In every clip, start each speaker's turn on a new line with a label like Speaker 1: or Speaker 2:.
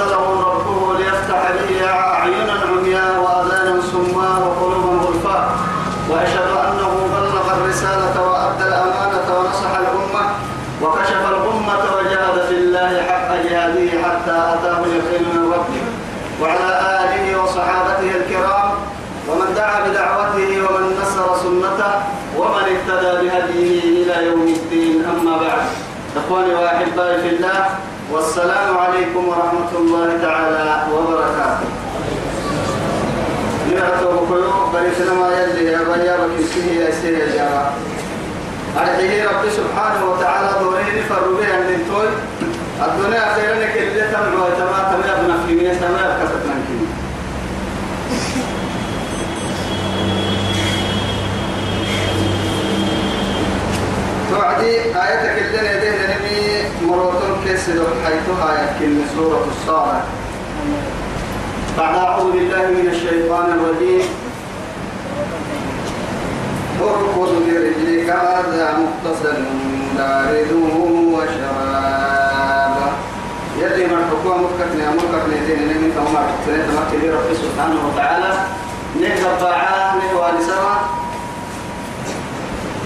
Speaker 1: أرسله ربه ليفتح به أعينا عمياء وأذانا سماء وقلوبا غلفاء وأشهد أنه بلغ الرسالة وأدى الأمانة ونصح الأمة. وكشف الأمة وجاهد في الله حق جهاده حتى أتاه اليقين من ربه. وعلى آله وصحابته الكرام. ومن دعا بدعوته ومن نصر سنته. ومن اهتدى بهديه إلى يوم الدين. أما بعد. إخواني وأحبائي في الله. والسلام عليكم ورحمة الله تعالى وبركاته. نرى بكيو بريتنا ما يلي يا بيا بكيسيه يا سيه يا جماعة. أرحيه رب سبحانه وتعالى دورين فربي أن ننتوي الدنيا خيرا كل تمر وتما تمر ابن في مية تمر كتبنا كني توعدي آيتك اللي لنمي كسد حيثها يكن سورة الصالح بعد أعوذ بالله من الشيطان الرجيم. اركض برجلك هذا مختصر بارد وشراب. يلي من حكومة مكتني مكتني دين نمي كما مكتني تمكن رب سبحانه وتعالى. نهض باعاه نهوى لسما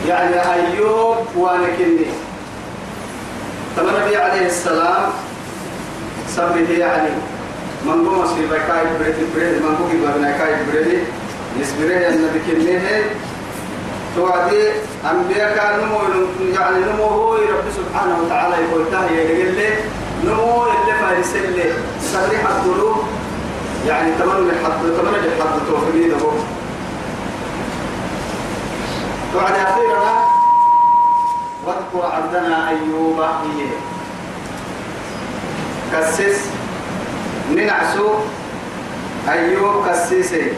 Speaker 1: يعني أيوب وانكني تم النبي عليه السلام سبه يعني من قوم سيبا كاي بريد بريد من قوم بابنا كاي بريد يسبره النبي كنيه توعدي أنبياء كان نمو يعني نمو هو رب سبحانه وتعالى يقول تاه يقول لي نمو اللي فارس اللي سريح القلوب يعني تمنى حد تمنى حد توفيق ده بعد أخيرا واذكر عبدنا أيوب إيه كسس ننعسو. أيوب كسيسي.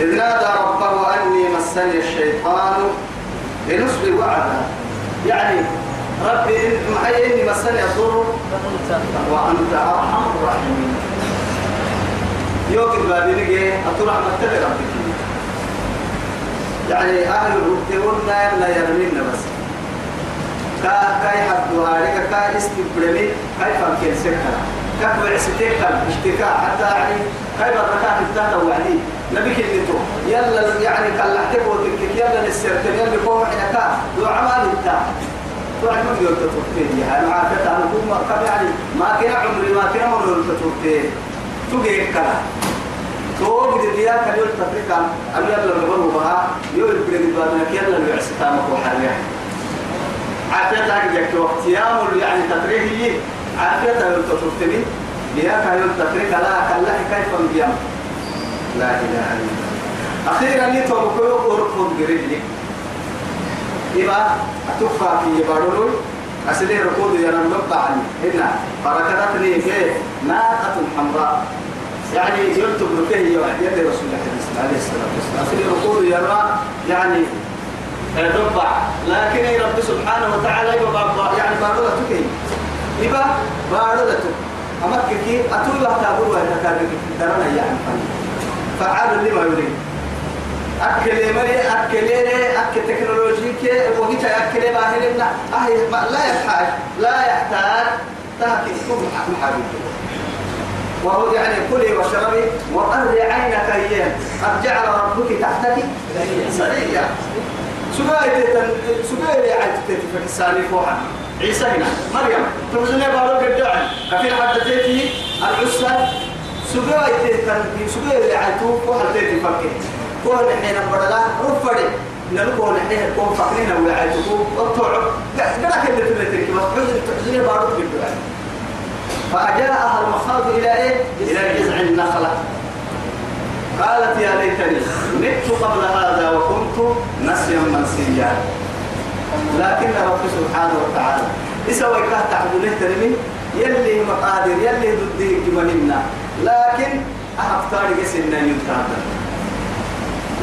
Speaker 1: إذ نادى ربه أني مسني الشيطان لنصب وعدا. يعني ربي إني مسني الضر. وأنت أرحم الراحمين. يوكل بابي نجي. أطلع متبع ربك. يعني أهل الرتبون لا يرمينا بس. كا كاي حدوا هاريك كا استبرمي كاي فانكين سكرا كا بعستك اشتكاء حتى يعني كاي بركات التهت وعدي نبي كلمته يلا يعني كلحتك وتكك يلا نسرت يلا كوم إحنا كا لو عمل انت. توعد من يوم تتوقفين يعني معافية عن كم يعني. ما كنا عمري ما كنا من تتوقفين تجيك كلا. تو بدي ديا كليل تفريقا. أبي يلا نقول بها يو يبغى نبغى كيلا نبغى ستامك وحرية عافية تاك جك وقت يامر يعني تاك تفريقي ديا كليل تفريقا لا كلا كيف نبيام لا إله إلا الله. أخيرا لي توقعوا أرفض قريبي إبا أتوفى في يبارولوي أسلي ركود يرى نبع عني. هنا فركضتني في ناقة حمراء. يعني يكتب ركيه يد رسول الله عليه الصلاة والسلام. أصلي ركود يرى يعني ربع لكن رب سبحانه وتعالى يبقى يعني يبقى بارودة أما كي أتوي بها تابور ويتكارك درنا يعني فعال لما يريد. أكل مري أكل أكل تكنولوجي كي وقت أكل باهرنا أهي لا يحتاج لا يحتاج تهكي كم محابي وهو يعني كلي واشربي وقري عينك أيام. قد جعل ربك تحتك سريا سجاي عيت في السالي فوحا عيسى هنا. مريم. تمزني بارو قدعي كفي حد تيتي العسى. سجاي تيتن سجاي عيتو فوحا تيتي فكي كون حين بدلا رفدي نلقوا نحن كون فكرين ولا عيتو وطوع قدك اللي تلتك بس تمزني بارو قدعي فأجاءها المخاض إلى إيه؟ إلى جذع النخلة. قالت يا ليتني مت قبل هذا وكنت نسيا منسيا. لكن رب سبحانه وتعالى إسوى كه تعبده ترمي يلي مقادر يلي ضده كمننا لكن أحب تاريخ سنة يمتاز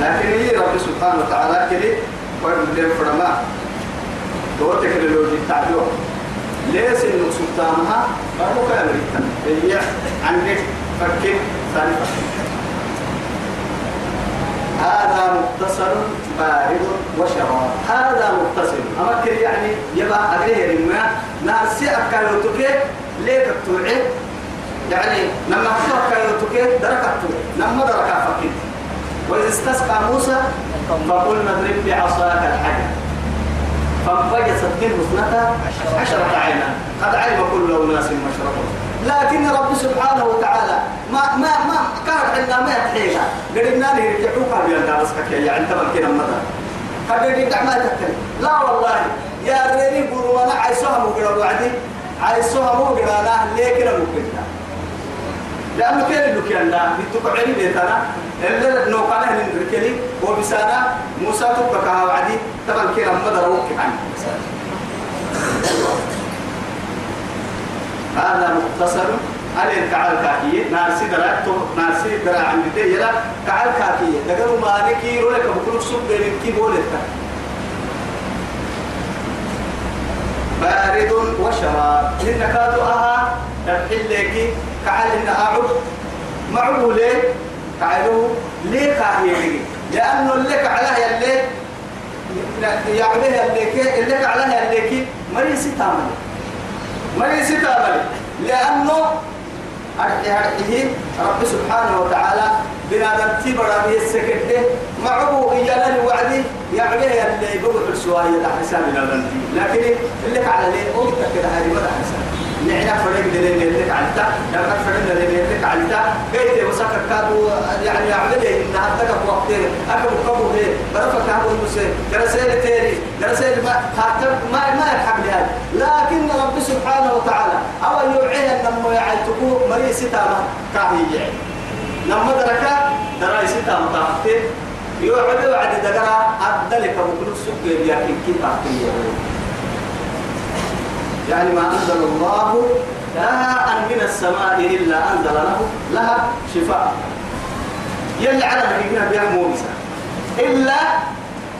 Speaker 1: لكن هي رب سبحانه وتعالى ويقول لهم فرما. دور تكنولوجي تعبيه ليس إنه سلطانها فهو هي عندك فكر ثاني فكر. هذا متصل بارد وشراب. هذا متصل. أما يعني يبقى أغير ما ناسي أكايوتوكي ليك التوعي. يعني لما حصل أكايوتوكي درك التوعي. لما درك فكر وإذا استسقى موسى فقلنا اضرب بعصاك الحجر. فانفجست منه اثنتا عشرة عينا. قد علم كل أناس مشربهم لكن رب سبحانه وتعالى ما ما ما كان عندنا ما يتحيها قلنا له يرجعوك بيان بس كي يعني تمام كنا مدى. يرجع ما تكلم لا والله. يا ريني قولوا أنا عايزوها مقرا وعدي عايزوها مقرا أنا ليه كده ممكن لأنه كان اللي كان لا بتقعد بيتنا اللي نوقنا هنركلي وبسانا موسى تبقى وعدي طبعا كده مدى روك عنه؟ هذا مختصر. أنا كعال كاكية؟ نارسي درا تو نارسي درا عندي تيجا كعال كاكية. دكتور ما نكي روله كبكون سوق بين كي بولتا بارد وشراب. إن كادو أها تبحل لك كعال إن أعود. معه ليه؟ كعلو ليه كاهي لأنه لك على يلي يعبه يلي اللي على يلي مريسي تعمل ما يستعمل لأنه أرحيه رب سبحانه وتعالى بنادم تبرا به السكتة معه إيانا الوعدي يعني اللي بقول السواية تحت حسابنا لكن اللي على ليه قلت كده هذه ما حساب نحن فرق دلين يلك علتا لما فرق دلين يلك علتا بيت وسكر كادو يعني يعمل إن هذا كم وقت أكم كم هي برفع كابو المسي درسين تاني درسين ما حتى ما ما يلحق لهذا لكن رب سبحانه وتعالى أو يوعيه لما يعتقو مري ستامة كاهي لما دركا دراي ستامة كاهي يوعد وعد دقرا أدلك بكل سكر يحكي كيف يعني ما أنزل الله داء من السماء إلا أنزل له لها شفاء. يلي على مكينا بها موسى. إلا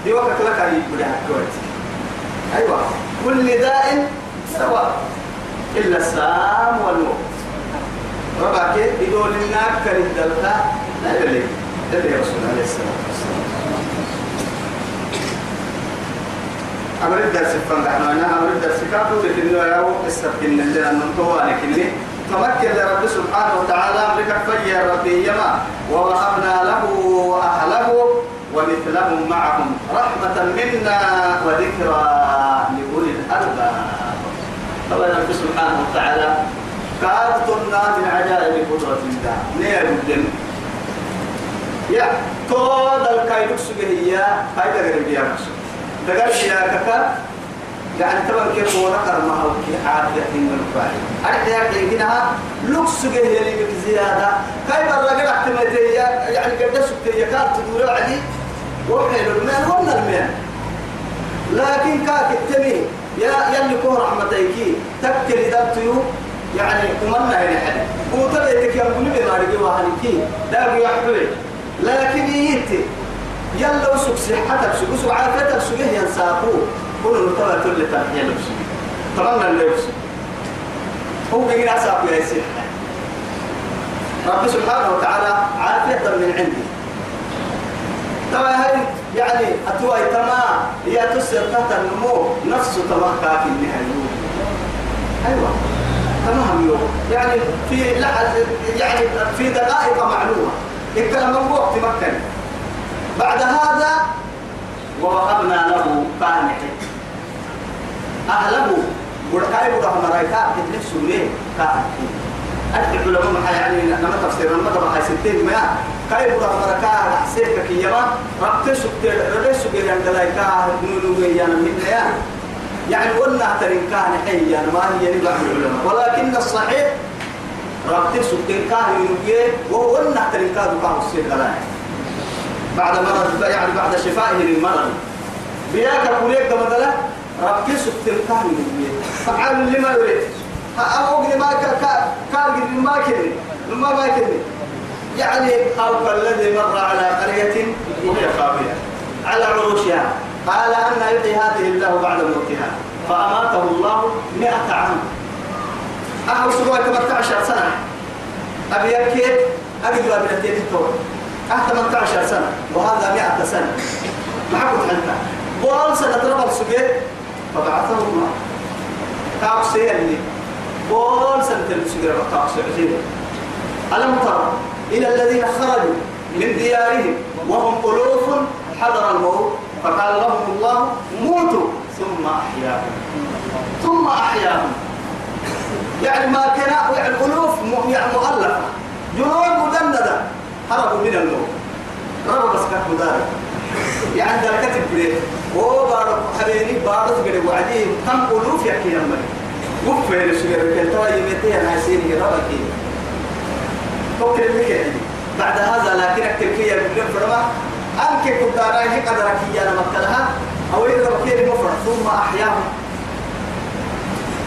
Speaker 1: دي وقت لك يبدأ كويس أيوة. كل داء سواء إلا السام والموت. ربك يقول لنا كريم دلتا لا يلي. يلي رسول الله عليه الصلاة والسلام. أمر الدرس نحن أنا أمر الدرس كاتو لكن لا يو استبكن أن نطوى لكن تمكن لرب سبحانه وتعالى أمرك فيا ربي يما ووهبنا له أهله ومثلهم معهم. رحمة منا وذكرى لأولي الألباب. طبعا رب سبحانه وتعالى كاتبنا من عجائب قدرة الله. نير الدم. يا تود الكايدوك سبهية هاي دقر بيا مقصود بيا كتا يعني تبا كيف هو نقر ما هو كي عادة من الفاعل أرد يا كي هنا لوك سبهية اللي بزيادة كاي برا قد احتمالتي يعني قد سبتي كانت تدور علي وحيل المال هم المال لكن كاك التمي يا يلي كون رحمتك تكل دبتيو يعني أمنا هنا حد. وتبيتك يا ابن بما رجوا وهنكي داقي يحبي لكن يتي يلا وسك صحتك سك وسك عافيتك سك ينساقو. كل نطلع كل تنحيل طبعا اللي وسك هو بيجي أساقو يا سيح رب سبحانه وتعالى عافية من عندي. طبعا هاي يعني أتوى تما هي تسر النمو. نفسه تما كافي النهاية أيوة تمام يوم يعني في يعني في دقائق معلومة. الكلام من وقت مكن بعد هذا ووهبنا له قانع. أهله بركاي بره مرايكا تدرس سوري كان أدعو لهم يعني لما تفسير لما تبقى ستين ما كاي بره مرايكا سيرك كيما ربت سكت ربت سكت عند لايكا نونو يعني من يعني يعني قلنا ترين كان حيا ما هي نبع العلماء ولكن الصحيح ربط سكين كان ينبيه وقلنا ترين كان كان السير بعد مرض يعني بعد شفائه للمرض. بياك كوليك مثلا ربك كامل فعل لما يريد. أوقد ما كان ما كني ما ما كني. يعني أو الذي مر على قرية وهي خاوية. على عروشها. قال أن يحيي هذه الله بعد موتها. فأماته الله مئة عام. أهو سبوة 18 سنة. أبي يكيد أجد أبي يكيد أه 18 سنة وهذا 100 سنة. ما كنت أنت بول سنة ربع سجيت فبعثه الله. كاو سيئني بول سنة سجيت كاو سيئني ألم ترى إلى الذين خرجوا من ديارهم وهم ألوف حضر الموت فقال لهم الله موتوا. ثم أحياهم. ثم أحياهم. يعني ما كان يعني ألوف يعني مجندة هربوا من الموت ربوا بس مدارك. يعني ذا كتب لي هو بارك حبيبي بارك قد وعدي. كم ألوف يحكي يا مري وفين الشجرة كنت ترى يمتين هاي سيني ربك فكر لك بعد هذا لكن كي يقول فرما أنك كنت أراه قدرك يا مكتلها أو إذا بكير مفرد ثم أحياهم.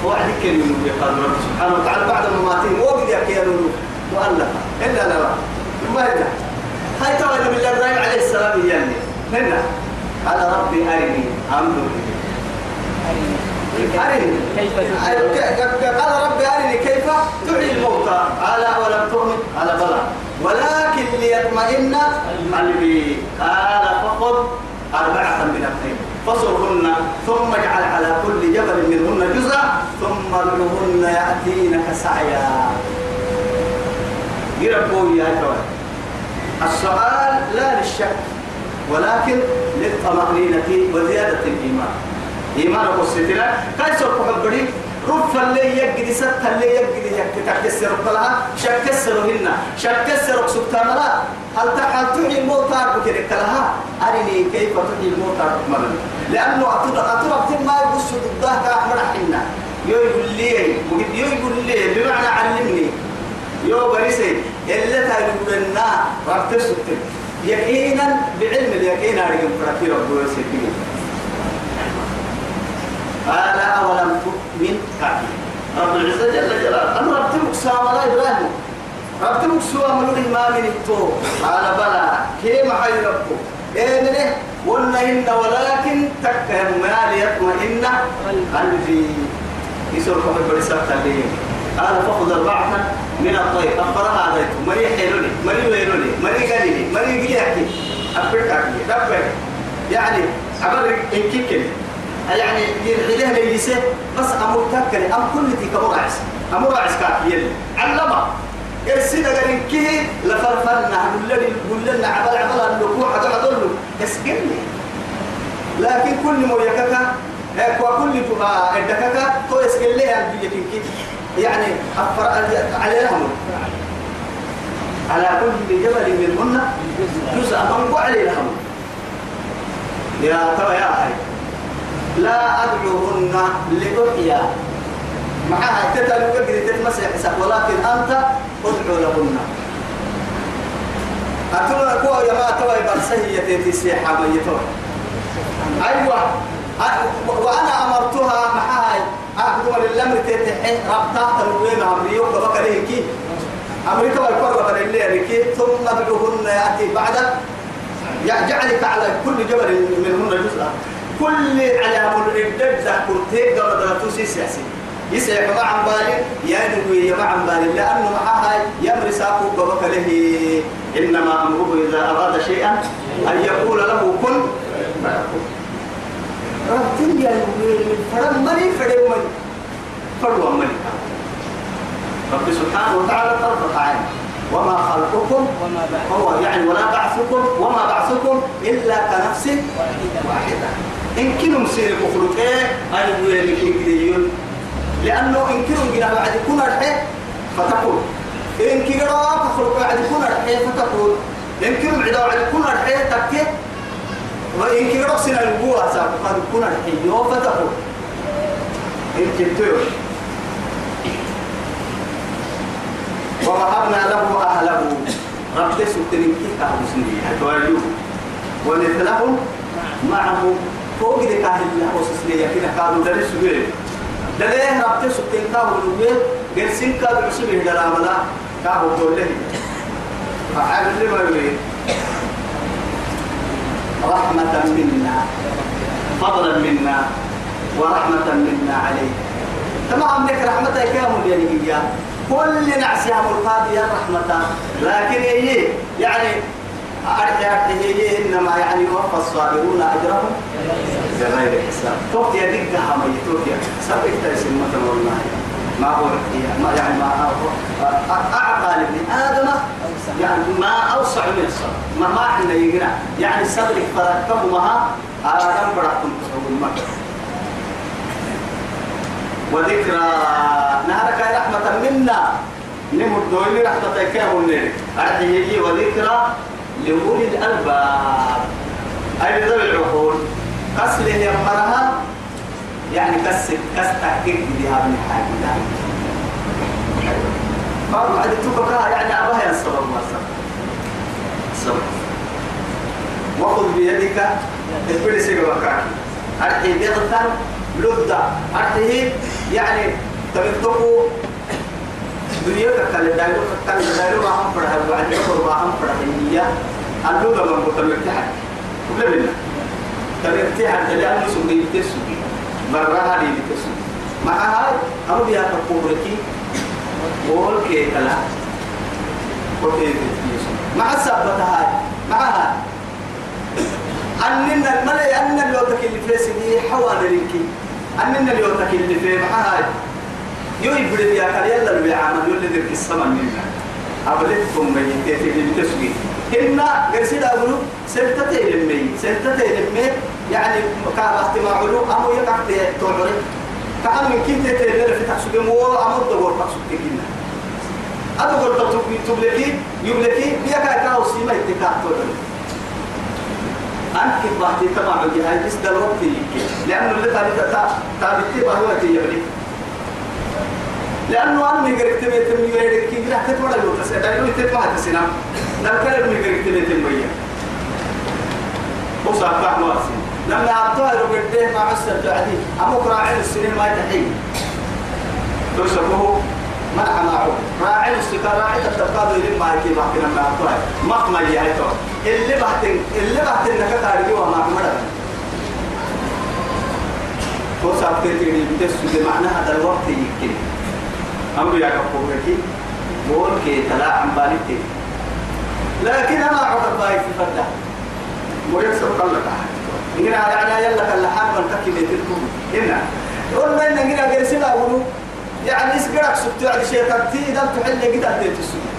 Speaker 1: وعدك من قال رب سبحانه وتعالى بعد مماتهم. وقد يحكي مؤلفة إلا لا ما هي هاي ترى بالله إبراهيم عليه السلام يعني منا قال ربي أرني. أنظر أرني. قال ربي أرني. كيف؟ تحيي الموتى. قال أولم تؤمن؟ قال بلى. ولكن ليطمئن قلبي. قال فخذ أربعة من الطيب فصرهن ثم اجعل على كل جبل منهن جزءا ثم ادعوهن يأتينك سعيا. يربوا يا السؤال لا للشك ولكن للطمأنينة وزيادة الإيمان. إيمان قصتنا كيف سوف بريك رب اللي يجد ست اللي يجد يكسر لها شكسر هنا شكسر سبتان لا. هل هل تحيي الموتى بكرك لها أرني كيف تحيي الموتى مرة لأنه أطلب أطلب ما يبص ضدها كأحمر حنا. يقول لي يقول لي بمعنى علمني. يو بريسي إلا تقول لنا رب تسكت يقينا بعلم اليقين أرجع فرقي رب يسكت قال أولم تؤمن؟ كافي رب العزة جل جلاله. أنا رب تمكسى ولا إبراهيم. رب تمكسى ومن ما من التو قال بلى. كيف حي ربك؟ إيه منه؟ قلنا إن ولكن تكهم ما ليطمئن قلبي. يسوع كم برسالة الليل قال فخذ أربعة من الطير أخبرها هذا. مري حيلوني مري ويلوني مري قليلي مري قليلي أبرك أبرك يعني أبرك إن كيكني يعني يرحله ليسه بس أمر تكني أم كل تي كمرعس أمرعس كافيل علما السيدة قال كيه لفرفرنا. الذي يقول لنا عبال عبال اللقوع عبال عبال اسقني لكن كل مو يكاكا وكل تبا الدكاكا تو اسقل لها البيجي يعني أفر عليهم. على كل جبل منهن جزء من عليه لهم. يا ترى يا أخي لا أدعوهن لأحيا. معها تتلو قد تتمسح حساب ولكن أنت أدعو لهن. أتونا كوا يا ما توي برسهية تسيحة ميتون أيوة وأنا أمرتها معها أخذوا للأمر تتحي ربطها تنوين أمريو كبكره كي؟ أمريكا والقرة من الليل كي؟ ثم ادعوهن يأتي بعد. يجعلك على كل جبل منهن جزءا. كل على الردد ذكر تيك دولة دولة سياسي يسعى مع عن بالي ينوي مع عن بالي. لأنه معها يمر ساقو ببك له إنما أمره إذا أراد شيئا أن يقول له كن. ربتين يا فرم مني فرم فرم مني رب سبحانه وتعالى طرفة عين. وما خلقكم هو يعني ولا بعثكم وما بعثكم إلا كنفس واحدة. إن كنوا بخلق إيه أنا بقول لك لأنه إن كنوا جنا بعد يكون أرحيه فتقول إن كنوا تخلق بعد يكون أرحيه فتقول إن كنوا بعد بعد يكون أرحيه تكتي وإن الجوع ساق قد يكون أرحيه يوم فتقول إن كنتوا ووهبنا له أهله رب سبتني كيف أهل سنين ومثلهم معه فوق كاهل الله وسسلية كده كانوا درس سبيل دليه ربط سبتين كاهو نوبيه قرسين كاهو عسبه دلامنا كاهو دوله فعال لما يريد رحمة منا فضلا منا ورحمة منا عليه تمام لك رحمتك يا مليانية كل نعس يا مرقاد يا رحمة. لكن هي يعني أرجع هي إنما يعني يوفى الصابرون أجرهم. بغير حساب. توك يا دقة حمي توك يا سبك تيسن مثلا والله. ما هو ما يعني ما أعقى لابن آدم يعني ما أوسع من الصبر. ما ما إحنا يقرأ. يعني صدرك فركبها آدم برحكم تقول مكة وذكرى. نهارك رحمة منا. نمر رحمة كامل نيري أرحيه وذكرى لأولي الألباب. أي ذوي العقول؟ قسل يمرها يعني كس كس تحقيق بها من حاجة. بعض عدد تبقى يعني أباها الصبر والصبر الصبر وخذ بيدك. تقول سيقوكاك أرحي بيضتا لدى أرحيه يعني تبقوا دنيا كالي دايرو كالي دايرو ما هم فرح وعد يقول ما هم فرح هي. أنو لما متمرتها كل منا تمرتها تلي سوي تسوي. مرة هذه تسوي. مع هاي؟ أنا بيا تقولكي قول كي كلا وكي مع السبب هاي؟ مع هاي؟ أننا الملأ أننا اللي تكلم في سني حوالي لكي أننا اللي تكلم في مع هاي يوي بدي يا كريم اللي بيعمل يقول لي ذيك السماء منا أبلتكم من يتيتي بتسوي هنا قرسي أقولوا سنتتي لمي سنتتي لمي. يعني كان احتمال علو أمو يقع تعرف كأن من كنت تتلل في تحسب مو أمو دور تحسب كنا. أدور تحسب تبلكي يبلكي بيكا كاو سيما اتكاع تعرف أنك بحتي تمام الجهاز بس دلوقتي يمكن. لأنه اللي تابي تابي تابي هو تيجي لأنه أنا ميجرك تبي تبي يريك كي جرح تتوڑا لو تسي دايلو يتبع تسينا نركل ميجرك تبي تبي وصار كح مواسي لما عطوها لو قديه مع عسر تعدي أمك راعي السنين ما يتحي لو سبوه منع معه. راعي السكر راعي تتقاضي لما يكي بحكي ما ما يهيتو اللي بحتن اللي بحتن نكتا رجوا ما عمرها وصار تيجي بتسوي معناها هذا الوقت يمكن. أمر يا كفوكي بقول كي تلا عم بالك لكن أنا عقد باي في فتح ويكسر قلك هنا يعني يلا كلا حال من تكي بيتكم هنا قلنا إن هنا جرسنا ونو يعني اسقرك سبت على شيء تبتي إذا تحل كده تيت السوق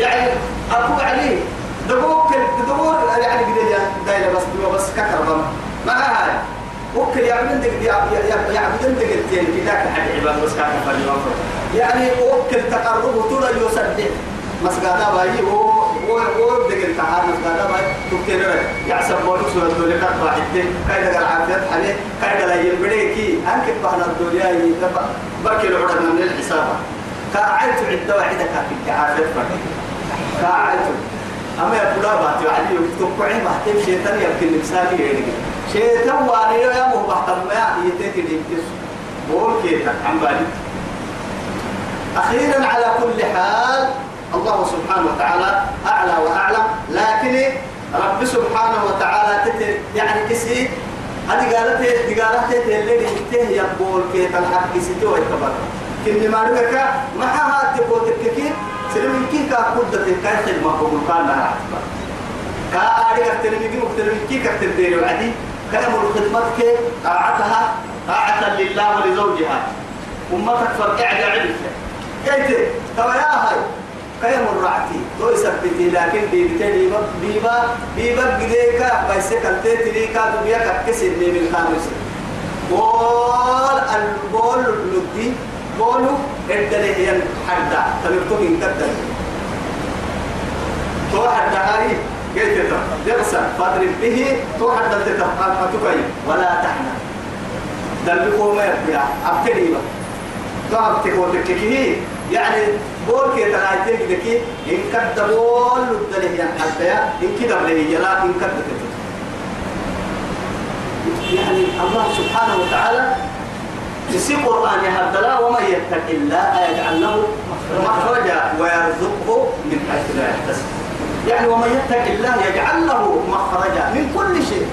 Speaker 1: يعني أبو علي دبوك دبور يعني كده دايرة بس بس ككربم ما هاي وكل يعبدن دق يعبدن دق التين كذاك حد عباد بس كان فلي يعني وكل تقرب طول يسبح مسجدا باي و و و دق التعال مسجدا باي تكتير يحسب بولك سوى الدولة كتبا حتى كايدا قال عافيت حلي كايدا لا يبريكي أنك بحنا الدنيا يتبع بركي العرض من الحساب كاعدت عدة واحدة كافي عافيت فرق كاعدت أما يقول باتي علي يكتب عين بحتم شيطان يمكن نفساني يعني. شيطان واني يا مو بحتم ما يتيتي ديمتس بقول كيتا عم بالي أخيرا على كل حال الله سبحانه وتعالى أعلى وأعلم. لكن رب سبحانه وتعالى تت يعني كسي. هذه قالت دي قالت اللي ينتهي يقول كيتا الحق كسيتي ويتبرر كني ما نقولك ما ها تقول تككي سلم كي كا قدة كاي خدمة بقول كان لها كا أريد أكتر ميجي مكتر كي كتر ديري وعدي كلام الخدمة كي طاعتها طاعة لله ولزوجها. أمتك فرقع علمك كيف ترى يا هاي كيم الرعتي تو يثبتي لكن بيبتي بيبا بيبا بيبا بديكا بيسك التيتي كا دنيا كسر من الخامس بول البول لدي بولو الدليل هي حدا تلقوا من كدر تو حدا هاي قلت درسا فاضرب به. تو حدا تتفقى ولا تحنى. دلقوا ما يبقى أبتدي بقى. تو أبتدي وتككيه يعني بول كي تنايتك دكي. إن كد بول الدليل يعني حتى إن كده بليه لا إن كد يعني الله سبحانه وتعالى في القرآن يهدلا وما يتق الله يجعل له مخرجا ويرزقه من حيث لا يحتسب. يعني ومن يتق الله يجعل له مخرجا من كل شيء.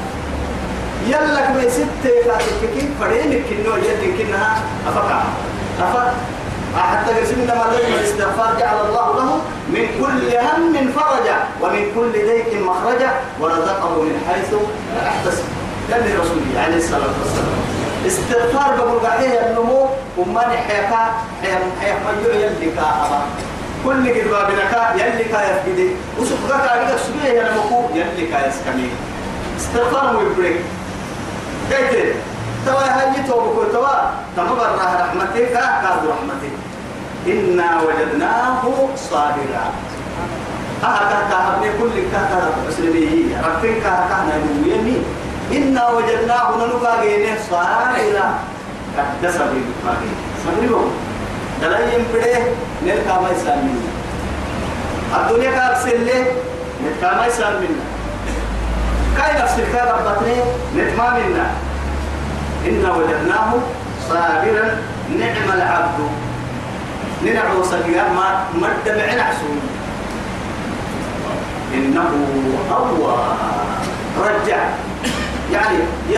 Speaker 1: يلك ما ست كاتك فرينك كنو يدي كنها أفقع. أفقع. حتى قسمنا ما لازم الاستغفار جعل الله له من كل هم فرجا ومن كل ضيق مخرجا ورزقه من حيث لا يحتسب. كان رسوله عليه الصلاة والسلام. استغفار بقول قاعدة النمو وما نحيكا حيا حيا ما يلي كا كل قد بابنك يلي كا يفقدي. وسبقك عليك سبيه يا نمكو يلي كا يسكمي استغفار ويبريك كيف توا هاي توبك توا. تمبر رحمتك كاد رحمتك إنا وجدناه صابرا. أهكا كهبني كل كهكا مسلمي ربك كهكا نبويني إنا وجدناه ننقا جينه صابرا قد سبيل قاقين سبيلو دلائم بده نلقى ما يسال منا الدنيا كارسل له نلقى ما يسال منا كاي نفس الكار ربطني نتما منا إنا وجدناه صابرا نعم العبد. ننعو صغير ما مد معنا إنه يعني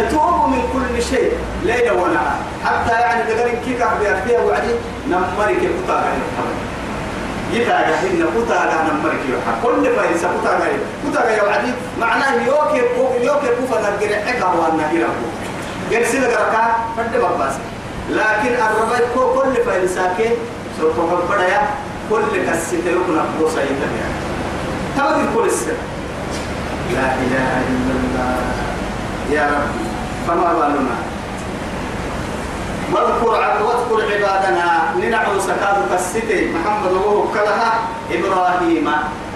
Speaker 1: يتوب من كل شيء ليلا ونهار حتى يعني تقرين كيكا بيرفيه وعدي نمرك كتاغا يتاغا إن كتاغا نمرك يوحى كل فايسا كتاغا كتاغا يوعدي معناه يوكي يوكي كوفا نرجع حكا وأنا غير سيدا غرقا فد باباس لكن الربايت كو كل فايسا كي سوف بدايا كل كسيته يكون بوسا يتبع. تمام كل السر. لا إله إلا الله. يا ربي. فما بالنا واذكر واذكر عبادنا ننعو سكاد كالستي محمد وهو كلها إبراهيم.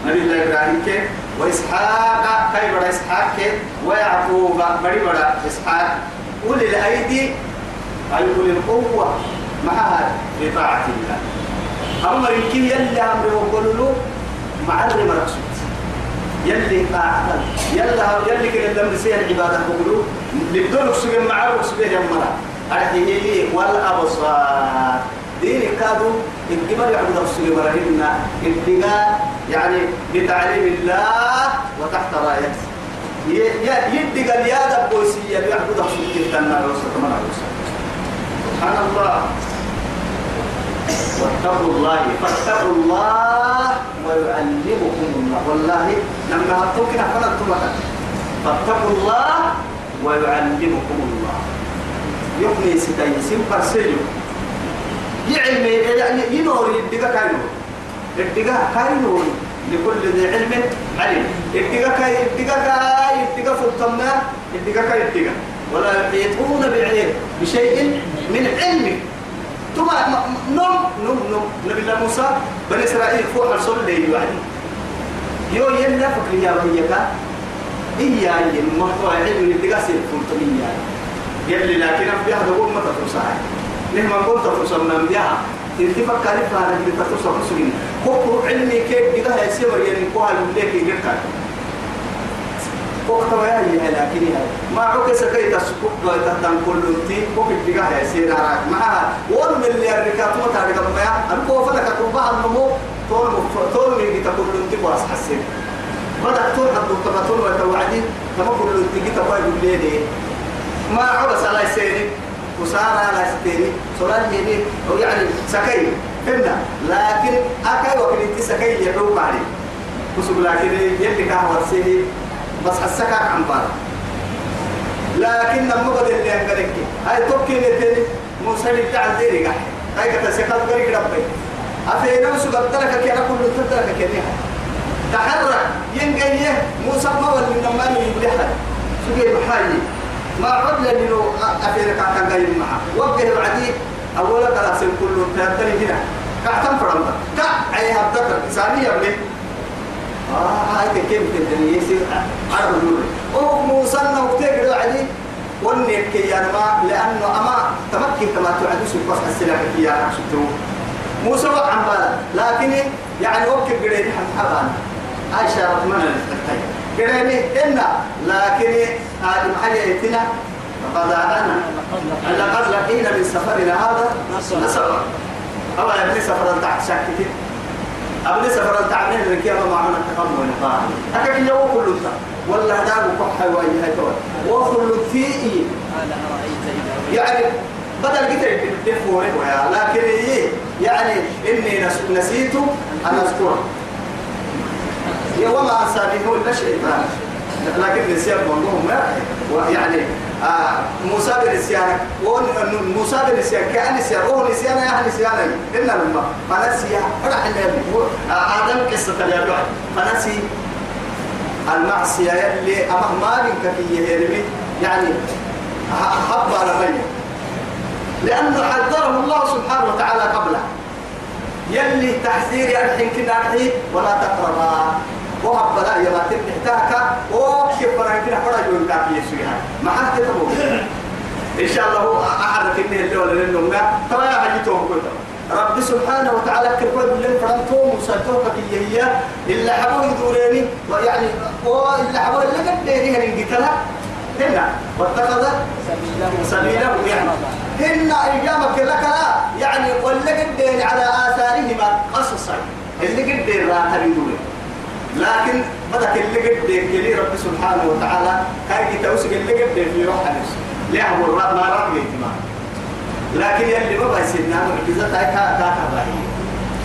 Speaker 1: نبي الله إبراهيم كيف وإسحاق كي بڑا إسحاق كيف ويعقوب. بڑي بڑا إسحاق. أولي الأيدي أي أولي القوة معها بطاعة الله. أمر يمكن يلي أمر وقولوا معرم رسول. يلي قاعد يلا يلي كده دم سير عبادة بقولوا. لبدون سجن معه سجن يمرا أرحيه والأبصار دين كادوا الجبل يعبد السجن مرهن الدقاء يعني بتعليم الله وتحت رايته يدق الياد بوسية يعبد السجن تنا سبحان الله. واتقوا الله فاتقوا الله ويعلمكم. الله والله لما هتوك نحن فاتقوا الله ويعلمكم الله. يقني ستاي سمبر سيجو يعلم يعني ينور يدقى كاينو. يدقى كاينو لكل ذي علم علم يدقى كاي يدقى كاي يدقى فلتمنا يدقى كاي يدقى ولا يحيطون بعلم بشيء من علمه ثم نم نم نم. نبي الله موسى بني إسرائيل فوق الرسول اللي يوعدي يو يلا فكر يا وياك إيا ين محتوى علم اللي تقاسي الفلتمية يلي لكن أبيها دقوم ما تفرصها نهما قلت تفرصها من أنبياء انت فكر فانا اللي تفرصها فرصين هو علمي كيف كده هيسير يعني كوها يملك يركع وقت ما هي لكن ما عكس كي تسكت وتهتم كل تي وقت بقى يصير عراك معها من اللي الركاب ما تعرف ما يا أنكو فلك تربح النمو طول طول من جت كل تي واس حسين بدأ طول حد تبطل وتوعدي لما كل تي جت باي بالليل ما عرس على السيري وسارة على السيري صلاة يدي يعني سكي فهمنا لكن أكاي وكل تي سكي يدوم عليه وسب لكن يلي كهوة سيري بس حسك عن بار لكن لما بدل اللي أنقلك هاي توكي نتني موسى بتاع ديري قاعد. هاي كتا سكال قريق ربي. أفي نفسه قد ترك كي أنا كل تترك كي تحرك. ينقيه موسى ما ولي من ما يبلحها سجي محاجي ما عد لأنه أفي لك عن قايم معه. وقه العديد أولا كلا سن كل تترك هنا كعتم فرمتا كع أي هبتك. ثانية بليه آه هاي كيف تدني يصير عرض نور. أو موسى نوكتك عدي. ونك يا ما لأنه أما تمكن كما تعدس الفصل السلاح يا شتو موسى وقع بالا لكن يعني وقت قريب حبان. عائشة رحمنا قريب إن لكن هذه محيتنا فقد أنا لقد لقينا من سفرنا هذا. نصبا أو ابن سفر تحت شكتي ابن سفر تعمل من كيما معنا التقمم ونقاع أكيد يوم كله ولا هذا وقح وين وكل فيه يعني بدل قتل دفوه لكن إيه؟ يعني إني نسيت أن أذكره. وما أنساني هو إلا شيطان لكن نسيان موضوع ما. يعني آه موسى بنسيانك موسى بنسيان كأن هو نسيان يا نسيان إن لما فنسي فرح النبي آدم قصة اليدوع فنسي المعصية اللي أمه ما في يعني حب على ميت لأنه حذره الله سبحانه وتعالى قبله. يلي تحذير الحين كنا الحين ولا تقربا. وهب يا ما تحتاك وكيف يقول ما حد إن شاء الله اللي ولا ترى يا رب سبحانه وتعالى كل من فرنتو مساتوك هي. إلا حبوا يدوريني ويعني وإلا حبوا اللي قد ديريها نقتلها هنا واتخذ سبيله يعني. هن أيامك لك لا يعني ولا قد على آثارهما قصصا. اللي قد تريدون لكن بدك اللي قد كلي رب سبحانه وتعالى كاي توسق اللي قد في روح ليه الرب؟ ما رب لكن يلي ما بيسيبنا معجزة هاي كاكا باهي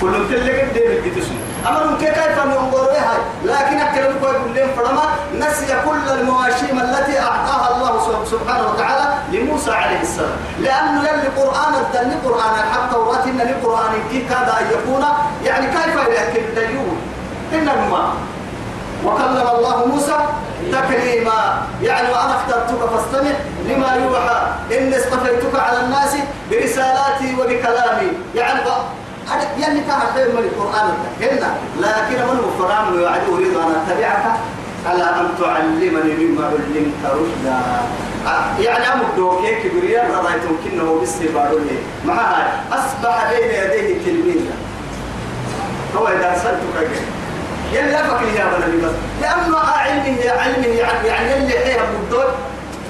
Speaker 1: كل تلقى قد القدس أما ممكن كيف ننظر بها لكن أكلم يقول لهم فرما نسي كل المواشيم التي أعطاها الله سبحانه وتعالى لموسى عليه السلام. لأنه يلي قرآن الدني قرآن الحق توراة إن القرآن كيف كاد أن يكون يعني كيف يأكل الديون؟ إنما وكلم الله موسى تكليما يعني وأنا اخترتك فاستمع لما يوحى. إني اصطفيتك على الناس برسالاتي وبكلامي. يعني يعني كان خير من القرآن. هنا لكن من فرام وعد أريد أن أتبعك على أن تعلمني مما علمت رشدا. يعني أمر دوكي كبريا رأيت كنه بالسبار لي. معها أصبح بين يديه تلميذا. هو إذا أرسلتك يلا فكر يا بني بس. لأنه علمه علمه يعني اللي حيها بدون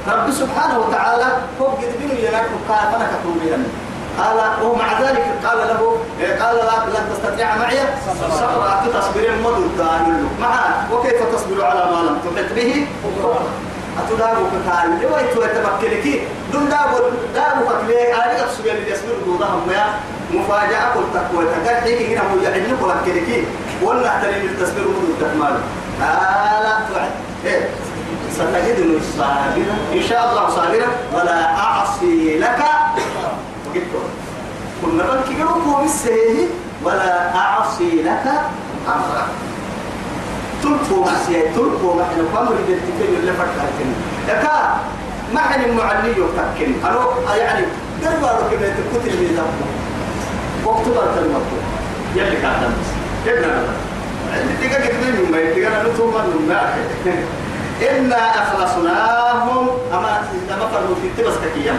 Speaker 1: رب سبحانه وتعالى فوق قد بينه ينك قال فانا كتوبيا قال ومع ذلك قال له قال لا لن تستطيع معي صبرا تصبر قال معه وكيف تصبر على ما لم تحط به أتدارو كتال لو أنتوا تمكنك دون دابو دابو فكلي أنا أقصد اللي يصبر دوضهم ما مفاجأة قلت تقوى تقال حيك هنا هو يعني نقول كذا ولا تريد التصبير مدد تكمل آه لا توعد إيه؟ ستجدني صابرا إن شاء الله صابرا ولا أعصي لك. كنا بنك قلوبه بالسيه ولا أعصي لك أمرا تلقوا معسية تلقوا محن فمر بالتكين اللي فتحتني لكا محن المعلي يتكين أنا يعني دربا ركبة الكتل من ذنبه وقت بارك المطلوب يلي كان يبنى اللي تيجا كتبين ما يتيجا نتوما من إنا أخلصناهم. أما إذا ما فرموا في تبس كيام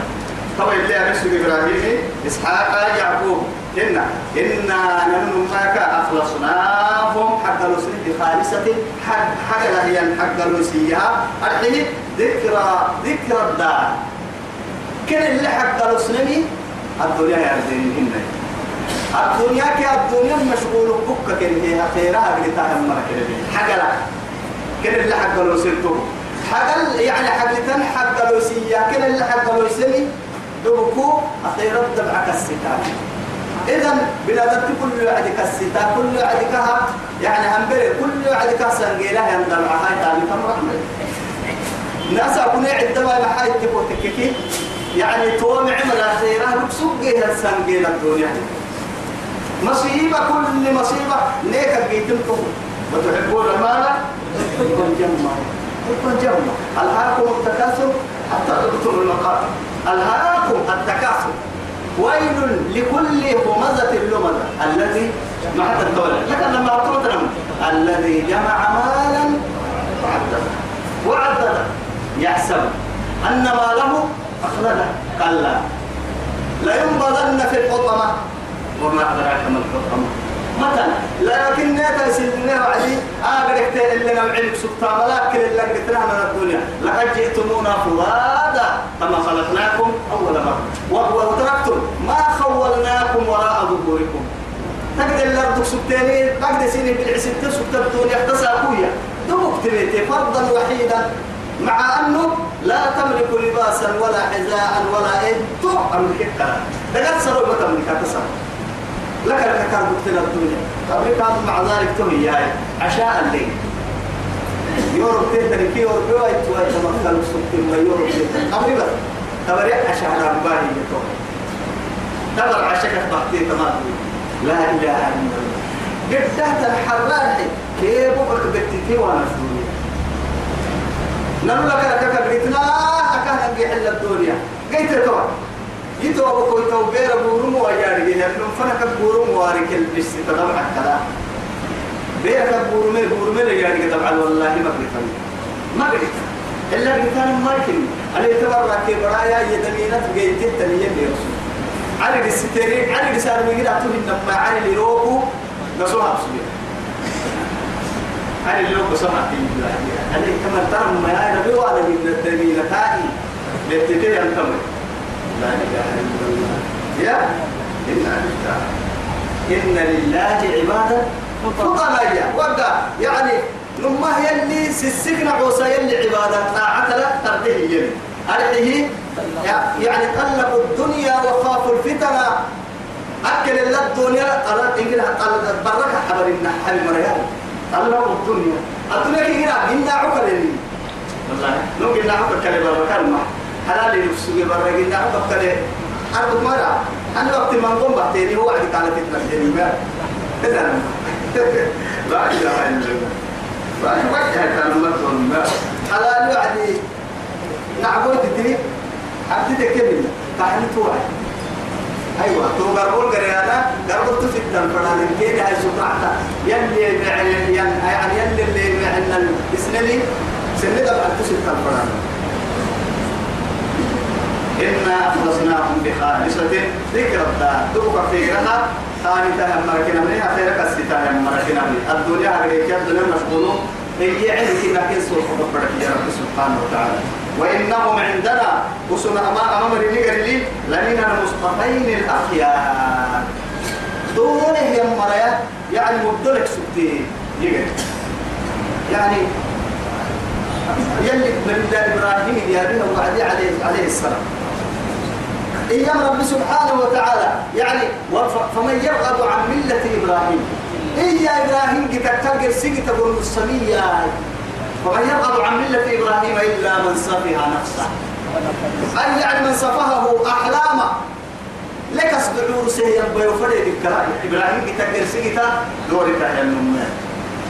Speaker 1: طبعا اللي أرسل إبراهيم إسحاق يعقوب. إنا إنا نمن معك أخلصناهم. حق الوسيلة بخالصة حق حق هي حق الوسيلة الحين ذكرى ذكرى الدار. كل اللي حق الوسيلة الدنيا يردين هنا الدنيا كي الدنيا مشغول بك كن هي خيرها اللي تهم مرك حق لا كل اللي حق الوسيلة حق يعني حق تن حق الوسيلة كل اللي حق الوسيلة دبكو أخيرا تبعك الستان إذا بلادت كل وعد كالستا كل وعد كها يعني هنبري كل وعد كها يندل يندمع هاي تابي كم رحمة ناس أكون عندما محاي تبو تككي يعني توم عمل خيرا بسوقها سنجيلة الدنيا. مصيبة كل مصيبة. ليك جيتمكم وتحبون المال؟ تكون جمع. تكون جمع. ألهاكم التكاثر؟ حتى تقتلوا المقاتل ألهاكم التكاثر. ويل لكل همزة لمزة. الذي ما حتى الدولة. لكن لما تقول الذي جمع مالا وعدده. وعدده. يحسب أن ماله أخلده. كلا. لا ينبذن في الحطمة. وما أدراك ما الحطمة مثلا لكن نتا سيدنا وعدي بدك اللي نوعين سبتا ولكن اللي قلتنا من الدنيا. لقد جئتمونا فرادا كما خلقناكم أول مرة. وتركتم ما خولناكم وراء ظهوركم. تقدر الأرض سبتاني تقدر سيني بالعسل تسبت الدنيا اختصاكويا دوك تبيتي فرضا وحيدا. مع أنه لا تملك لباسا ولا حذاء ولا إيه تو أملك دقات سروا بتملك تصرف لك الكتاب بكتنا الدنيا أمريكا مع ذلك تهي هاي عشاء الليل. يوروب كي يوروب يوروب يتوى يتمثل السبت ما يوروب تهتري أمريكا تبريع عشاء على مباهي يتوى تبر عشاء بحثي تمام لا إله إلا الله. قد تحت الحرار كيف بك بكتتي وأنا في الدنيا نقول لك لك بكتنا أكهنا بيحل الدنيا. قيت توى يتو أبو كوي تو بير بورم وياري. جه لأنه فنك بورم وارك البس تدمع كذا بير بورم بورم ياري على والله ما قلت ما قلت إلا قلت ما يمكن على تبرع كي برايا يدمينة جيت تنية بيرسول على الستيري على الرسالة كده أتوه إنما على اللي روكو نصوها بسوية. على اللي روكو صنع في الله على كما ترى ما تاني لا إله إلا الله يا إنا لله إن لله عبادا فقراء وقع يعني لما يلي سسكن عوسى يلي عبادات طاعة لا ترده يلي أرحيه يعني طلقوا الدنيا وخافوا الفتنة. أكل الله الدنيا. قال إنجل بركة حبر النحل مريان. طلقوا الدنيا. الدنيا كي هنا عقل والله. لو قلنا عقل كلمة كلمة حلال نفسه برا قلنا عقل كلمة أرض مرة أنا وقت ما نقوم بحتيني هو عدي على فتنة الجنة إذا لا إله إلا الله. وجهك المرض حلال وعدي نعبود تدري؟ عبد كبير تعالي توعي أيوة. تو قربول قريانا. قربول تفيد الفران. كيد هاي سبعتا يلي يعني يلي اللي معنا الإسنلي سنة بعد تفيد الفران. إنا أخلصناهم بخالصة ذكر الدار. تبقى في غرها. ثاني تهم مركنا منها. خيرك الستايا مركنا منها. الدنيا هريك الدنيا مشغولون هي عندك لكن سوف تبرك يا رب سبحانه وتعالى. وإنهم عندنا. وسنا ما أمام رنيق لي لمن المصطفين الأخيار. دونه يا مريا. يعني مبدلك سبتي. يقل يعني يلي من إبراهيم يا بنا وعدي عليه عليه السلام. إيام رب سبحانه وتعالى. يعني فمن يرغب عن ملة إبراهيم. إيا إبراهيم كتكتر سيك تقول السمية ومن يرغب عن ملة إبراهيم إلا من صفها نفسه. أي يعني من صفهه أحلامه. لك أصدعور سيئا بالكلام. إبراهيم كتكتر سيك دورك يا النمان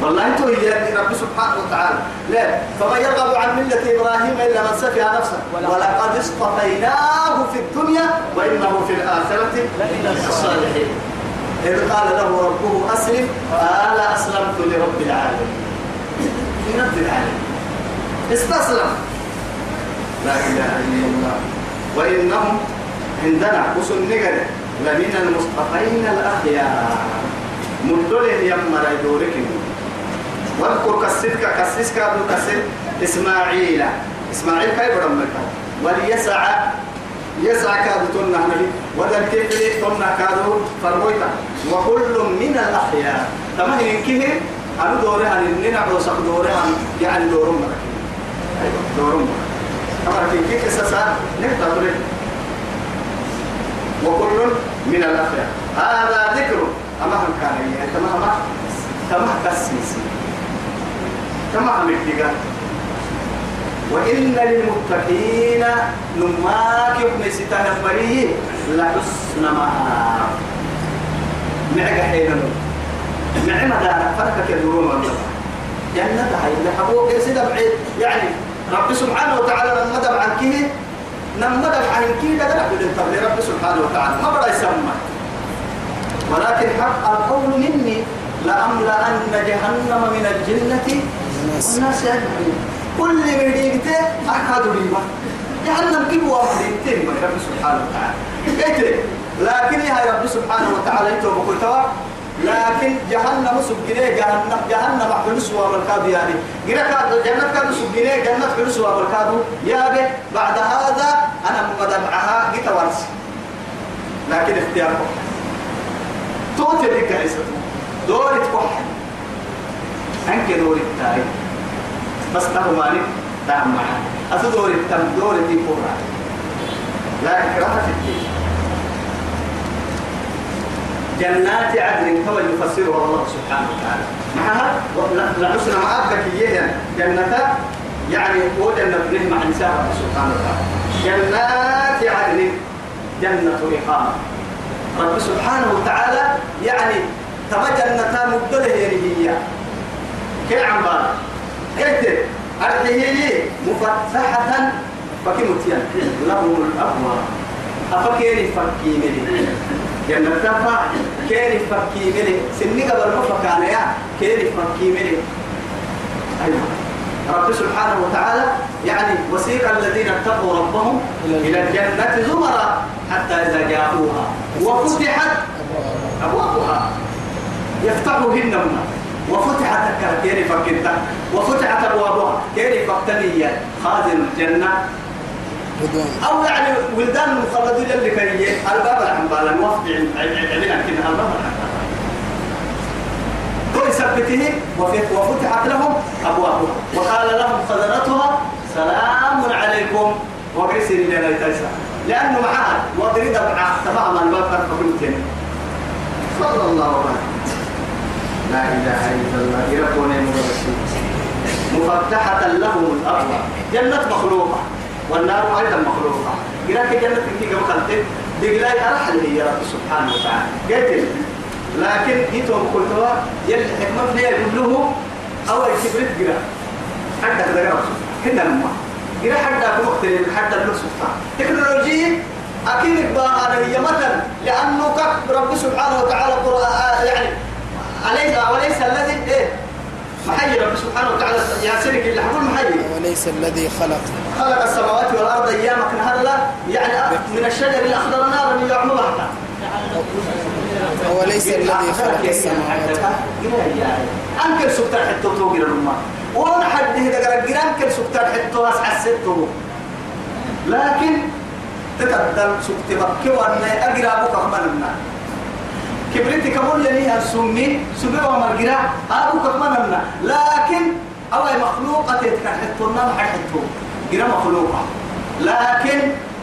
Speaker 1: والله انتو هي رب سبحانه وتعالى. لا فمن يرغب عن ملة إبراهيم إلا من سفها نفسه. ولقد اصطفيناه في الدنيا وإنه في الآخرة لمن الصالحين إذ قال له ربه أسلم قال أسلمت لرب العالمين. لرب العالمين. استسلم. لا إله إلا الله. وإنهم عندنا وسن نقل لمن المصطفين الأخيار. مدلين يمر يدورك واذكر كسرك كسرك ابن كسر إسماعيل. إسماعيل كيف رمك وليسع يسعى كادو تنا نبي. وذا كيف تنا كادو فرويتا وكل من الأحياء. تمام إنكه أنا دورها إننا عروسك دورها يعني دورهم مرة. أيوة دورهم مرة. أمر كيف كيف سسا نقدر وكل من الأحياء. هذا ذكر. أما كان يعني تمام تمام كسيسي تمام مكتيجا وإن للمتقين نماك يبني ستان مريه لحسن مآب معك حين مع مدارك فرقك يدورون الله جنة هاي اللي حبوك يسيد بعيد. يعني رب سبحانه وتعالى لما دب عن كيه لما دب عن كيه لا نعبد التبلي رب سبحانه وتعالى. ما بدأ يسمى. ولكن حق القول مني لأملأن جهنم من الجنة والناس أجمعين كل من ديكته أحكاد ريما جهنم كيف واحد يتم رب سبحانه وتعالى. قلت لكن يا رب سبحانه وتعالى يتوب كتوا لكن جهنم سبجنيه جهنم جهنم حلس ومركاب يعني. جنا كاد جنة كاد سبجنيه جنة حلس ومركاب يا به بعد هذا أنا مدمعها جت ورس لكن اختياركم. توت لك عيسى دور تكح أنك دور التاريخ بس تهو مالك تعم معها أتو دور التم دور دي كورا لا إكراه في الدين. جنات عدن كما يفسرها الله سبحانه وتعالى. معها؟ لحسن ما أبدك إياها جنة يعني به مع نساء الله سبحانه وتعالى. جنات عدن. جنة إقامة. رب سبحانه وتعالى يعني تما جنة مبتله يعني هي. كي عم بالك كيف أرحيه مفتحة فكمتيان لهم الأبواب. أفكيني فكيني جنة تفا كيني فكيني سني قبل ما فكانا يا كيني فكيني أيوة. رب سبحانه وتعالى يعني وسيق الذين اتقوا ربهم إلى الجنة زمرا حتى إذا جاءوها. وفتحت أبوابها. يفتحوهن من وفتحت كيني فكنتا وفتحت أبوابها كيني فكتنية خازن الجنة. أو يعني ولدان مخلدين اللي كريه الباب الحنبال الوفد علينا كنا الباب كل سبته وفتحت لهم أبوابها. وقال لهم خزنتها سلام عليكم. وقرسل لنا التيسا لأنه معها وضريد مع تماما الباب كان صلى الله عليه وسلم. لا إله إلا الله. يربون مفتحة لهم الأبواب جنة مخلوقة. والنار أيضا مخلوقة. قراك جنة كي قبل خلتين بقلاي أرحل هي رب سبحانه وتعالى. قلت لكن جيتهم قلتوا يلي حكمة فيها يقول له أول كبرت قرا حتى قرا كنا لما قرا حتى بمختلف حتى سبحانه. تكنولوجيا أكيد بقى هي مثلا. لأنه رب سبحانه وتعالى يعني أليس وليس الذي إيه؟ محيي رب سبحانه وتعالى. يا سيرك اللي حقول محيي.
Speaker 2: وليس الذي خلق.
Speaker 1: خلق السماوات والأرض أيامك نهلا يعني من الشجر الأخضر نارا يعملها.
Speaker 2: وليس الذي خلق السماوات.
Speaker 1: أنكر سكتان حتى توقي للأمة وأنا حد هذا قال أنكر سكتان حتى أسعى الستو لكن تتبدل سكت بكي وأن أقرأ بك أخمالنا كبرتي كمول لي السمي سبوا مرجرا أبو كمان لكن أو مخلوقة تتكحتنا ما حتو جرا مخلوقة. لكن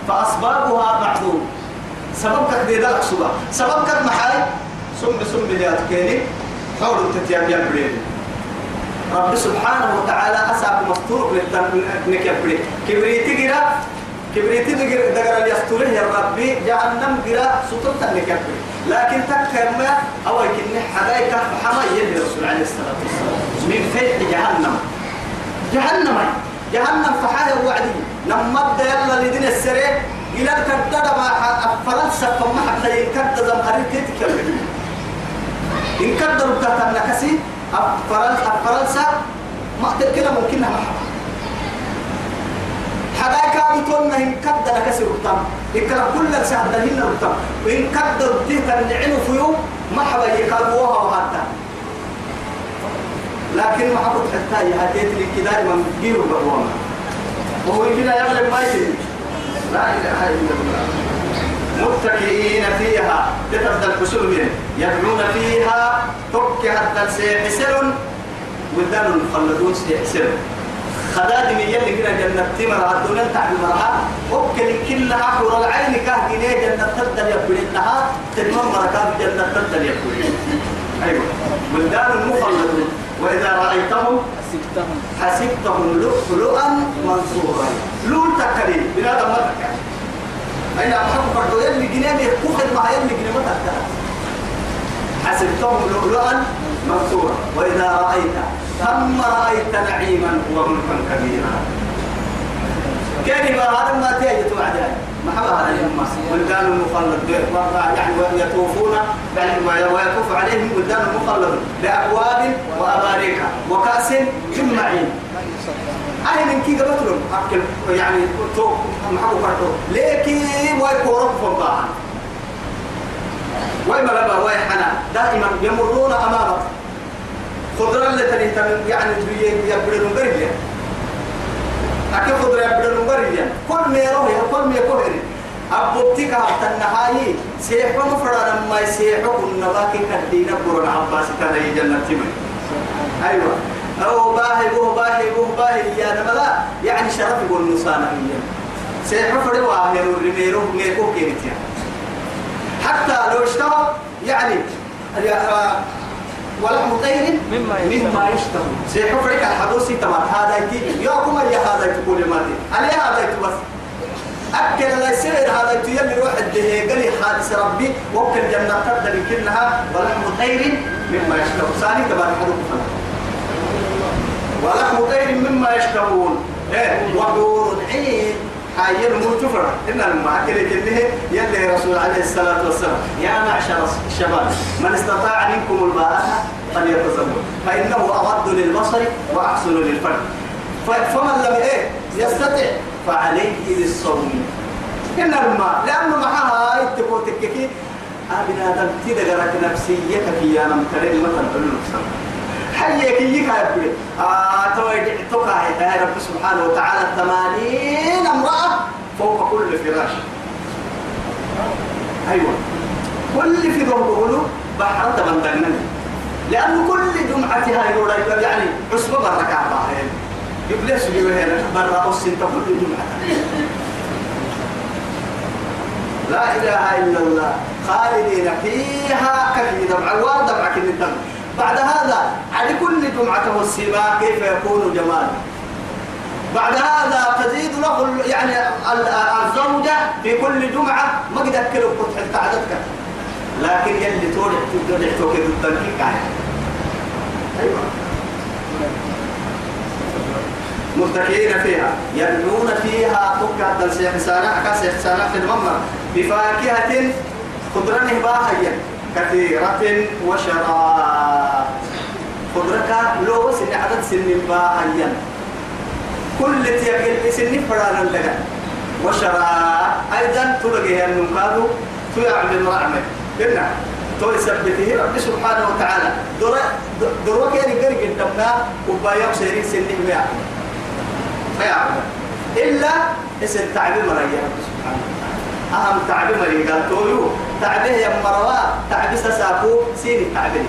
Speaker 1: فأسبابها معدوم. سبب كده ده سبب سبب كده محاي. سم سم اللي أتكلم حول تتياب يا بريد. رب سبحانه وتعالى أسعب مستور نكبري كبريتي جرا كبريتي دقر يستوره يا ربي. جهنم جرا سطرت نكبري لكن تكرم أو يكن حدايك حما يلي رسول عليه الصلاة والسلام. من فيح جهنم. جهنم. جهنم فحاله وعدي بدا يلا لدين السريع إلى الكدد ما فرنسا فما حتى ينكد زمهرين تتكلم. إن كدروا بتاعت النكسي فرنسا ما كده ممكن ما حدايك أنتم إن كدر كسر التام إن كان كل سعد هنا التام وإن كدر تهت النعين فيو ما حبا يقلبوها وحتى لكن ما حبت حتى يهديت لي كده من جيرو بقوانا وهو كده يغلب ما يتم لا إله إلا الله. متكئين فيها. تتبدل الحسول يدعون فيها. تك حتى سيحسر ولدان مخلدون سيحسر خدادم يلي كنا جنة تمر عدونا تعب مرها وكل كلها حور العين كه جنيه جنة تبدل يبلي لها تنمر مركاب جنة تبدل يبلي أيوة. ولدان المخلدون وإذا رأيتهم
Speaker 2: حسبتهم.
Speaker 1: حسبتهم لؤلؤا منصورا. لول تكريم. بلا ما تكريم. أين أحب فرد يلي جنيه يكوخد مع يلي جنيه ما تكريم. حسبتهم لؤلؤا منصورا وإذا رأيت ثم رأيت نعيما وملكا كبيرا. كلمة هذا ما تيجي توعد ما حبها هذا الأمة ولدان المخلد يعني يطوفون يعني ويطوف عليهم ولدان المخلد بأبواب وأباريك وكأس من معين. أي من كي قبتلهم أكل يعني تو محبو فرطو لكن ويكورب وإما لما ويحنا دائما يمرون أمامك. خضرا لتني يعني يبدون بريا أكيد خضرا يبدون بريا كل ما يروح كل ما يكون أبوتك النهاية سيحو مفرنا ما يسيحو النباك كدينا قرن عباس كان جنة تمن. أيوة. أو باهي بوه باهي بوه باهي. يا نملا يعني شرف يقول نصانا هي. سيحو فرد واهي رميرو ميكو كيرتيا حتى لو اشتهى يعني ولحم طير
Speaker 2: مما
Speaker 1: مما يشتهى سيحو فرد الحدوثي تمام. هذا يتيجي يوكم يا هذا تقول ماتي عليه هذا بس؟ أكل لا يصير هذا تيلي روح الدهي قال حادث ربي. وكل جنة تبدأ كلها ولحم طير مما يشتهون. ثاني تبارك حدوث ولحم طير مما يشتهون. إيه؟ وحور عين. حي المرتفع إن المعكل كله يلي رسول عليه الصلاة والسلام. يا معشر الشباب من استطاع منكم الباءة فليتزوج. فإنه أغض للبصر وأحسن للفرد فمن لم إيه؟ يستطع فعليه بالصوم إن الماء لأنه معها يتقو تككي أبنا دم تدقرك نفسيتك يا مثلا بالنفسك حيك يك يا ابني آه توي توقع يا رب سبحانه وتعالى ثمانين امرأة فوق كل فراش. أيوة. كل في ظهره بحر تبندلنا لأنه كل جمعتها يقول يعني عصبة بركة بعدين يبلس بيوهنا برا أصين كل جمعة. لا إله إلا الله. خالدين فيها. كثير دمع الوار دمع كل الدم بعد هذا على كل جمعة والسماء كيف يكون جمال بعد هذا تزيد له يعني الزوجة في كل جمعة. ما قد أكلوا قطع عددك لكن يلي تورع تورع توكي ضد أيوة. متكئين فيها. يدعون فيها. تقعد السيح سانع كاسيح سانع في الممر بفاكهة خضرا باهيا. كثيرة وشراب. خضرك لو سن عدد سن باهيا كل تيقل سن فرانا لك. وشراب أيضا تلقي النقاد تيعمل رعمة قلنا تو يثبته رب سبحانه وتعالى. دور دور كان يقرق الدمنا وبايع سيرين سن مئة إلا اسم تعبير مريا رب سبحانه وتعالى. أهم تعبير مريا قال تويو. تعبيه يا مروا تعبيس ساكو سيني تعبير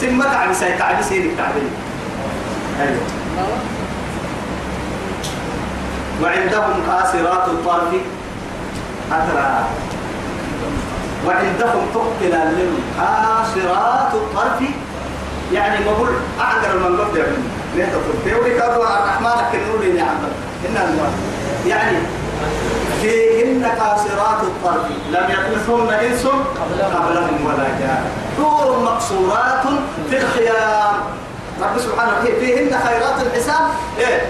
Speaker 1: سين ما تعبيس هي تعبيس سيني تعبير أيوه. وعندهم قاصرات الطرف. أترى وعندهم تقتل لهم قاصرات الطرف. يعني ما بقول أعذر يا ابني ليه تقول؟ تقول كادوا الرحمن كنوا لي نعم إن يعني فيهن قاصرات الطرف. لم يطمثهن إنس قبلهم ولا جان. حور مقصورات في الخيام. رب سبحانه فيهن خيرات الحساب. إيه؟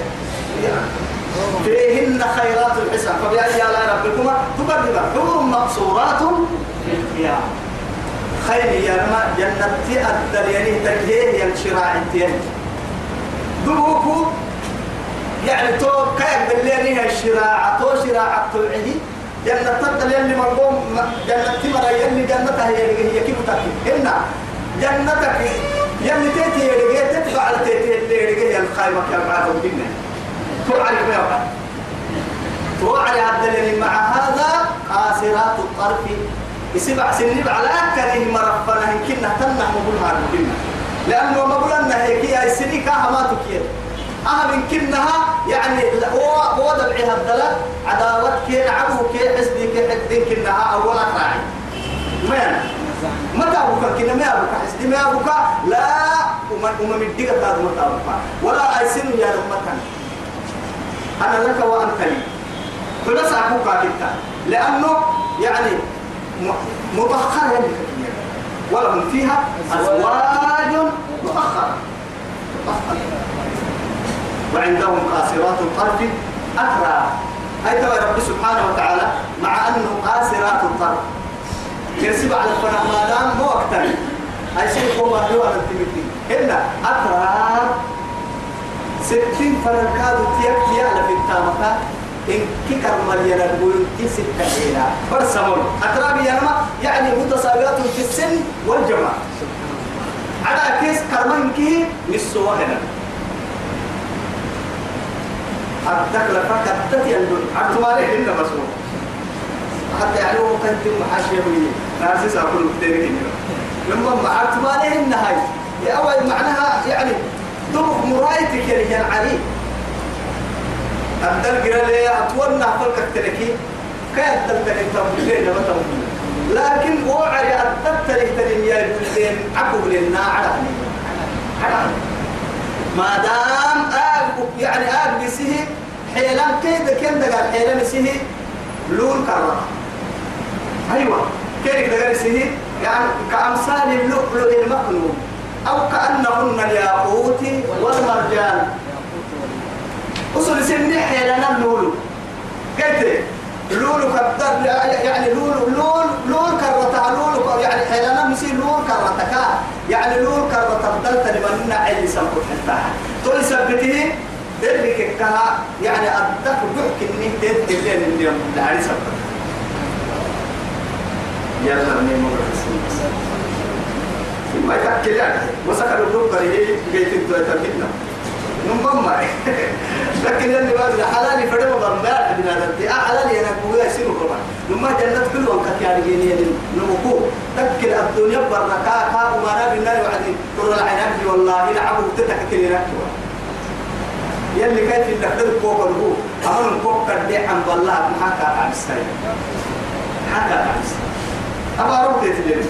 Speaker 1: فيهن خيرات الحساب. فبأي آلاء ربكما تكذبان حور مقصورات في الخيام. خير يا ما جنة أدل يعني تجيه ينشراع التين دبوكو يعني تو كايك بالليل هي الشراعة تو شراعة توعدي جنة تدل يلي مرقوم جنة تمر يلي جنتها هي هي كيف تكي هنا جنتك يلي تيتي يلي تتبع على تيتي اللي يلي الخايمة كان معاكم بينا تو عليك ما يبقى تو على الدليل مع هذا قاصرات الطرف. يسبع سنين على أكره مرفنا يمكننا تنح مبولها ممكننا لأنه ما قلنا هيك يا السنين كاها ما تكير أهم يمكنها يعني هو هو دبعها الدلال عداوت كي نعبه كي حسدي كي حدين كنها أولا راعي. ما متى أبوك؟ كنا ما أبوك؟ حسدي ما أبوك؟ لا وما وما مديك هذا متى أبوك؟ ولا أيسن يا رمتان أنا لك وأنت لي. فلس أبوك كتا لأنه يعني مبخرة يعني. ولهم فيها أزواج مبخرة وعندهم قاصرات الطرف أترى أي ترى رب سبحانه وتعالى مع أنه قاصرات الطرف. يرسب على الفناء ما دام مو أكتر أي شيء هو هو التمثيل إلا أترى ستين فرنكاد تيك يالا في التامة. إن كيكر مليانا نقول كيسك كحينا برسمون. أترابي ينما يعني متساويات في السن والجمال على كيس كرمان كي نسوا هنا. أردت يندل أردت ما ليه إلا مسؤول. حتى يعني هو كنت محاشي بي ناسي سأقول كتير كده لما ما ليه النهاية يا أول معناها يعني دمك مرايتك يا علي. أبدل قرا لي أتولى فلك تلكي. كان تلتني تملين ما تملين لكن وعري أتتلي تلين يا بلين عقب لنا على ما دام يعني آب بسه حيلان كيد كم دقال حيلان سه لون كرة. أيوة. كيف دقال سه يعني كأمثال اللؤلؤ المكنون أو كأنهن الياقوت والمرجان. أصل سنة حيلنا اللولو قلت لولو كبدر يعني لولو لول لول كرتها لولو يعني حيلنا مسي لول كرتك يعني لول كرتها بدلت لمن عيل سمكو حتى تقول سبته ذلك كها يعني أدك بحك إني تد الليل اليوم. لعري سبت يلا نيمو ما يتأكل يعني. وسكر الدكتور هي جيت تتكلم نمم معي لكن اللي بعد حلال فريم ضمبار من هذا الدي. حلال أنا كويا يصيروا كمان نما جنة كلهم كتيار جيني نمكو تكل الدنيا بركة كا وما نبي النار وعدين ترى العينات والله لعبوا تتكل نكوا يلي كيف خدر كوك الهو أمر كوك كدي عن بالله محاكا محاكا عن السيد أما ربي تجري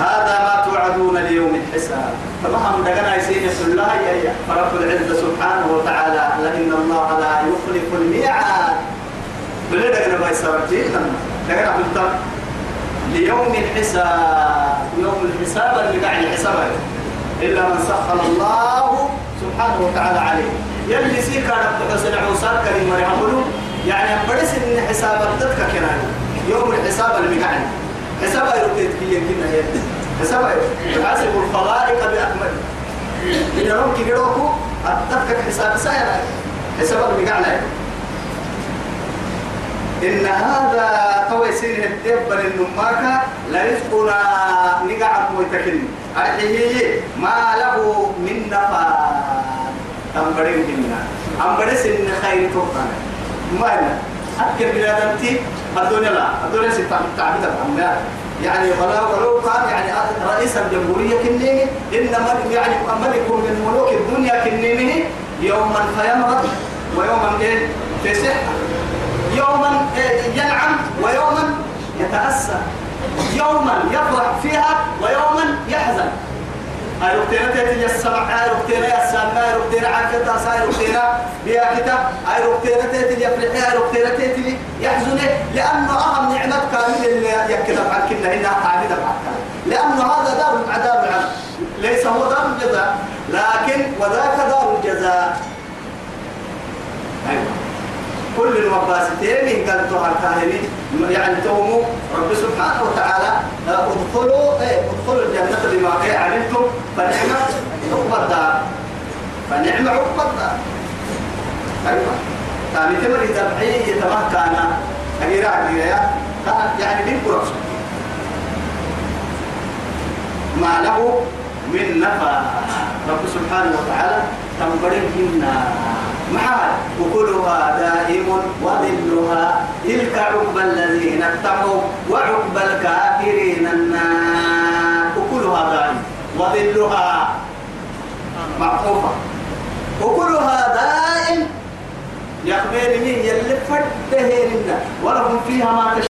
Speaker 1: هذا ما توعدون ليوم الحساب. فمهم دقنا يسين الله يا فرب العزة سبحانه وتعالى لأن الله لا يخلف الميعاد. بل دقنا باي سرتي دقنا قلت ليوم الحساب. يوم الحساب اللي قاعد الحساب إلا من سخر الله سبحانه وتعالى عليه. يلي سيكا رب حسن عوصار كريم مريم. يعني برس إن حساب الدتك كنا. يوم الحساب اللي قاعد حساب يرتيت كي يمكن هي حساب يحاسب الخلائق بأكمل. إذا رب كي جروكو أتفك حساب سائر حساب اللي قاعد إن هذا توي سين الدبر النماكة لرزقنا نقع ويتكن أرحيه ما له من نفاد أمبرين هنا أمبرس إن خير توقنا ما أكل بلادنتي الدنيا لا الدنيا ستة تعبد الأمر يعني ولو ولو كان يعني رئيس الجمهورية كنيه إنما يعني ملك من ملوك الدنيا كنيه يوما فيمرض ويوما إيه في صحة يوما ينعم ويوما يتأسى يوما يفرح فيها ويوما يحزن. هاي ركتنا تيتي السمع يا السمع هاي ركتنا عكتا كتا هاي ركتنا تيتي يفرح هاي ركتنا تيتي يحزن. لأنه أهم نعمة كاملة اللي يكتب عن كنا هنا معك. لأنه هذا دار العذاب العام. ليس هو دار الجزاء لكن وذاك دار الجزاء. أيوة. كل المباستين قال تهر كاهني يعني توموا رب سبحانه وتعالى ادخلوا إيه ادخلوا الجنة بما علمتم فنعم عقب الدار. فنعم عقب الدار. أيوه. ثاني تمر تبعي يتمكن. أجيرا أجيرا يعني من قرص ما له من نفع رب سبحانه وتعالى؟ تنبرهن محال. وكلها دائم وظلها. تلك عقبى الذين اتقوا وعقبى الكافرين النار. وكلها دائم وظلها معطوفة. وكلها دائم. يخبرني يلي فدهن ولهم فيها ما